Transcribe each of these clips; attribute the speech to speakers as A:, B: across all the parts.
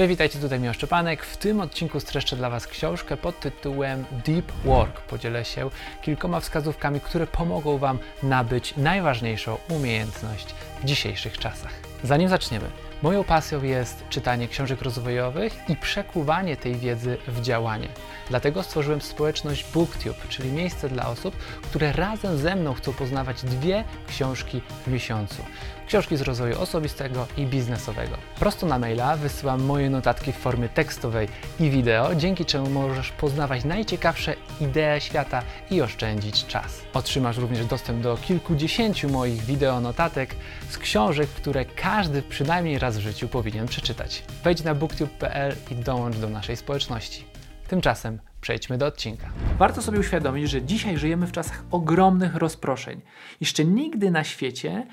A: Cześć, witajcie, tutaj Miłosz Szczepanek. W tym odcinku streszczę dla Was książkę pod tytułem Deep Work. Podzielę się kilkoma wskazówkami, które pomogą Wam nabyć najważniejszą umiejętność w dzisiejszych czasach. Zanim zaczniemy, moją pasją jest czytanie książek rozwojowych i przekuwanie tej wiedzy w działanie. Dlatego stworzyłem społeczność BookTube, czyli miejsce dla osób, które razem ze mną chcą poznawać dwie książki w miesiącu. Książki z rozwoju osobistego i biznesowego. Prosto na maila wysyłam moje notatki w formie tekstowej i wideo, dzięki czemu możesz poznawać najciekawsze idee świata i oszczędzić czas. Otrzymasz również dostęp do kilkudziesięciu moich wideo notatek z książek, które każdy przynajmniej raz w życiu powinien przeczytać. Wejdź na booktube.pl i dołącz do naszej społeczności. Tymczasem przejdźmy do odcinka. Warto sobie uświadomić, że dzisiaj żyjemy w czasach ogromnych rozproszeń. Jeszcze nigdy na świecie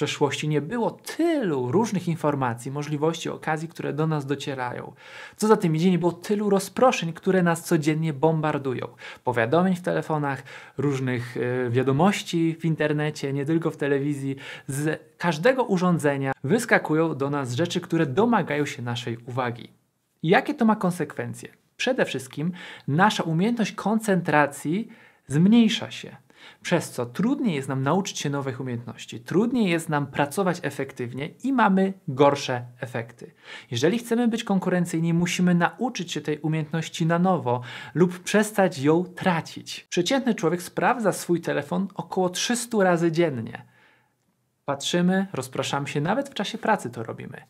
A: przeszłości nie było tylu różnych informacji, możliwości, okazji, które do nas docierają. Co za tym idzie, nie było tylu rozproszeń, które nas codziennie bombardują. Powiadomień w telefonach, różnych y, wiadomości w internecie, nie tylko w telewizji. Z każdego urządzenia wyskakują do nas rzeczy, które domagają się naszej uwagi. Jakie to ma konsekwencje? Przede wszystkim nasza umiejętność koncentracji zmniejsza się, przez co trudniej jest nam nauczyć się nowych umiejętności, trudniej jest nam pracować efektywnie i mamy gorsze efekty. Jeżeli chcemy być konkurencyjni, musimy nauczyć się tej umiejętności na nowo lub przestać ją tracić. Przeciętny człowiek sprawdza swój telefon około 300 razy dziennie. Patrzymy, rozpraszamy się, nawet w czasie pracy to robimy.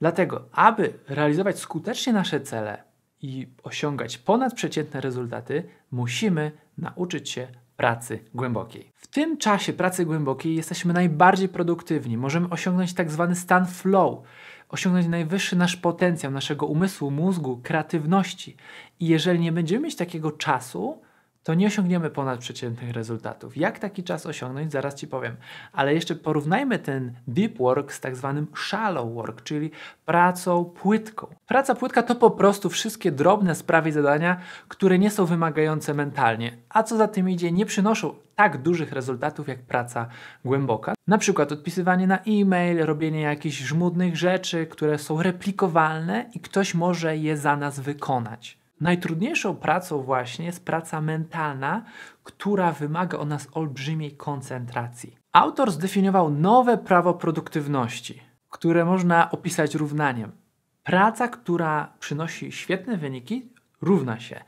A: Dlatego, aby realizować skutecznie nasze cele, i osiągać ponadprzeciętne rezultaty, musimy nauczyć się pracy głębokiej. W tym czasie pracy głębokiej jesteśmy najbardziej produktywni. Możemy osiągnąć tak zwany stan flow, osiągnąć najwyższy nasz potencjał naszego umysłu, mózgu, kreatywności. I jeżeli nie będziemy mieć takiego czasu, to nie osiągniemy ponadprzeciętnych rezultatów. Jak taki czas osiągnąć, zaraz Ci powiem. Ale jeszcze porównajmy ten deep work z tak zwanym shallow work, czyli pracą płytką. Praca płytka to po prostu wszystkie drobne sprawy i zadania, które nie są wymagające mentalnie, a co za tym idzie, nie przynoszą tak dużych rezultatów jak praca głęboka. Na przykład odpisywanie na e-mail, robienie jakichś żmudnych rzeczy, które są replikowalne i ktoś może je za nas wykonać. Najtrudniejszą pracą właśnie jest praca mentalna, która wymaga od nas olbrzymiej koncentracji. Autor zdefiniował nowe prawo produktywności, które można opisać równaniem. Praca, która przynosi świetne wyniki, równa się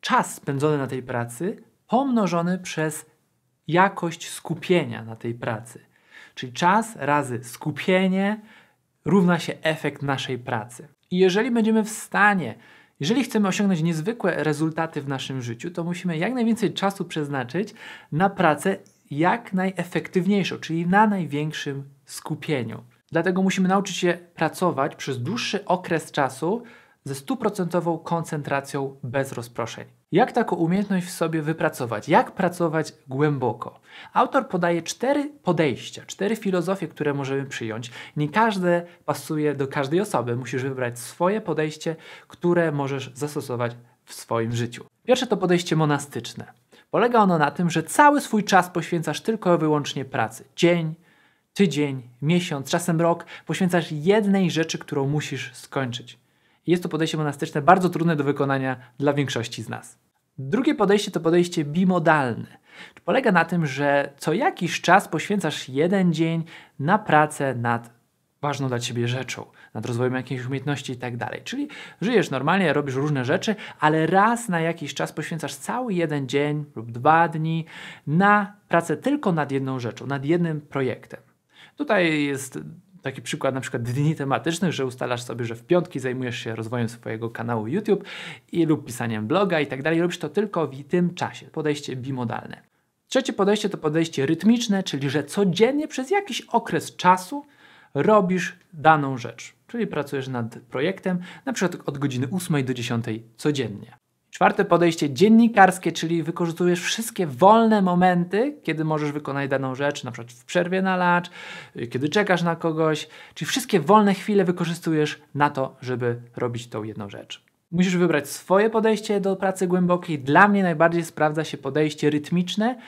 A: czas spędzony na tej pracy pomnożony przez jakość skupienia na tej pracy. Czyli czas razy skupienie równa się efekt naszej pracy. I jeżeli będziemy w stanie jeżeli chcemy osiągnąć niezwykłe rezultaty w naszym życiu, to musimy jak najwięcej czasu przeznaczyć na pracę jak najefektywniejszą, czyli na największym skupieniu. Dlatego musimy nauczyć się pracować przez dłuższy okres czasu ze stuprocentową koncentracją bez rozproszeń. Jak taką umiejętność w sobie wypracować? Jak pracować głęboko? Autor podaje cztery podejścia, cztery filozofie, które możemy przyjąć. Nie każde pasuje do każdej osoby. Musisz wybrać swoje podejście, które możesz zastosować w swoim życiu. Pierwsze to podejście monastyczne. Polega ono na tym, że cały swój czas poświęcasz tylko i wyłącznie pracy. Dzień, tydzień, miesiąc, czasem rok poświęcasz jednej rzeczy, którą musisz skończyć. Jest to podejście monastyczne bardzo trudne do wykonania dla większości z nas. Drugie podejście to podejście bimodalne. Polega na tym, że co jakiś czas poświęcasz jeden dzień na pracę nad ważną dla ciebie rzeczą, nad rozwojem jakiejś umiejętności i tak dalej. Czyli żyjesz normalnie, robisz różne rzeczy, ale raz na jakiś czas poświęcasz cały jeden dzień lub dwa dni na pracę tylko nad jedną rzeczą, nad jednym projektem. Tutaj jest taki przykład na przykład dni tematycznych, że ustalasz sobie, że w piątki zajmujesz się rozwojem swojego kanału YouTube i lub pisaniem bloga i tak dalej. Robisz to tylko w tym czasie. Podejście bimodalne. Trzecie podejście to podejście rytmiczne, czyli że codziennie przez jakiś okres czasu robisz daną rzecz. Czyli pracujesz nad projektem na przykład od godziny 8 do 10 codziennie. Czwarte podejście dziennikarskie, czyli wykorzystujesz wszystkie wolne momenty, kiedy możesz wykonać daną rzecz, na przykład w przerwie na lunch, kiedy czekasz na kogoś, czyli wszystkie wolne chwile wykorzystujesz na to, żeby robić tą jedną rzecz. Musisz wybrać swoje podejście do pracy głębokiej. Dla mnie najbardziej sprawdza się podejście rytmiczne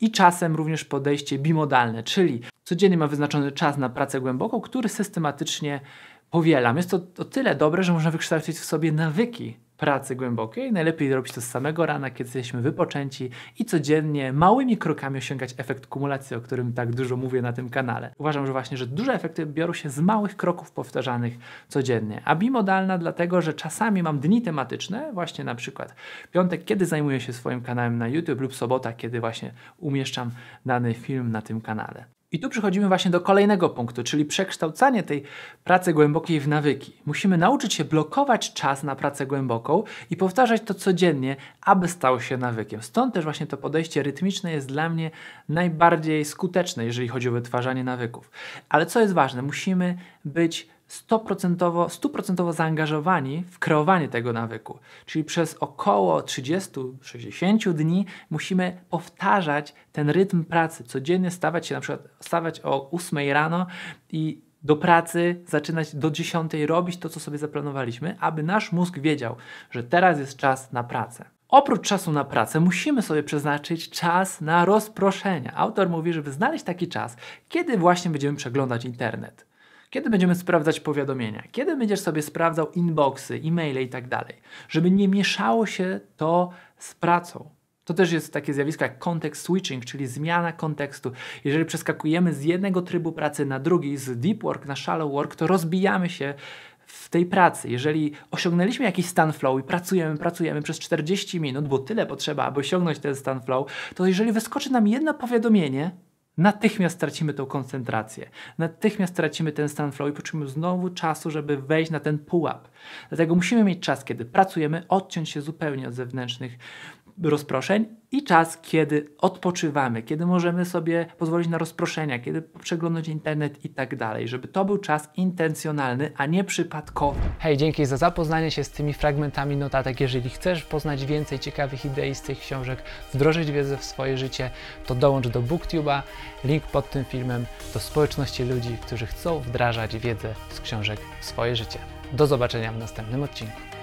A: i czasem również podejście bimodalne, czyli codziennie ma wyznaczony czas na pracę głęboką, który systematycznie powielam. Jest to o tyle dobre, że można wykształcić w sobie nawyki pracy głębokiej. Najlepiej robić to z samego rana, kiedy jesteśmy wypoczęci i codziennie małymi krokami osiągać efekt kumulacji, o którym tak dużo mówię na tym kanale. Uważam, że właśnie, że duże efekty biorą się z małych kroków powtarzanych codziennie. A bimodalna dlatego, że czasami mam dni tematyczne, właśnie na przykład piątek, kiedy zajmuję się swoim kanałem na YouTube lub sobota, kiedy właśnie umieszczam dany film na tym kanale. I tu przechodzimy właśnie do kolejnego punktu, czyli przekształcanie tej pracy głębokiej w nawyki. Musimy nauczyć się blokować czas na pracę głęboką i powtarzać to codziennie, aby stał się nawykiem. Stąd też właśnie to podejście rytmiczne jest dla mnie najbardziej skuteczne, jeżeli chodzi o wytwarzanie nawyków. Ale co jest ważne, musimy być 100%, 100% zaangażowani w kreowanie tego nawyku. Czyli przez około 30-60 dni musimy powtarzać ten rytm pracy, codziennie stawać się na przykład stawać o 8 rano i do pracy, zaczynać do 10 robić to, co sobie zaplanowaliśmy, aby nasz mózg wiedział, że teraz jest czas na pracę. Oprócz czasu na pracę musimy sobie przeznaczyć czas na rozproszenia. Autor mówi, żeby znaleźć taki czas, kiedy właśnie będziemy przeglądać internet. Kiedy będziemy sprawdzać powiadomienia? Kiedy będziesz sobie sprawdzał inboxy, e-maile i tak dalej? Żeby nie mieszało się to z pracą. To też jest takie zjawisko jak context switching, czyli zmiana kontekstu. Jeżeli przeskakujemy z jednego trybu pracy na drugi, z deep work na shallow work, to rozbijamy się w tej pracy. Jeżeli osiągnęliśmy jakiś stan flow i pracujemy, pracujemy przez 40 minut, bo tyle potrzeba, aby osiągnąć ten stan flow, to jeżeli wyskoczy nam jedno powiadomienie, natychmiast tracimy tą koncentrację, natychmiast tracimy ten stan flow i potrzebujemy znowu czasu, żeby wejść na ten pułap. Dlatego musimy mieć czas, kiedy pracujemy, odciąć się zupełnie od zewnętrznych rozproszeń i czas, kiedy odpoczywamy, kiedy możemy sobie pozwolić na rozproszenia, kiedy przeglądać internet i tak dalej, żeby to był czas intencjonalny, a nie przypadkowy. Hej, dzięki za zapoznanie się z tymi fragmentami notatek. Jeżeli chcesz poznać więcej ciekawych idei z tych książek, wdrożyć wiedzę w swoje życie, to dołącz do BookTube'a, link pod tym filmem, do społeczności ludzi, którzy chcą wdrażać wiedzę z książek w swoje życie. Do zobaczenia w następnym odcinku.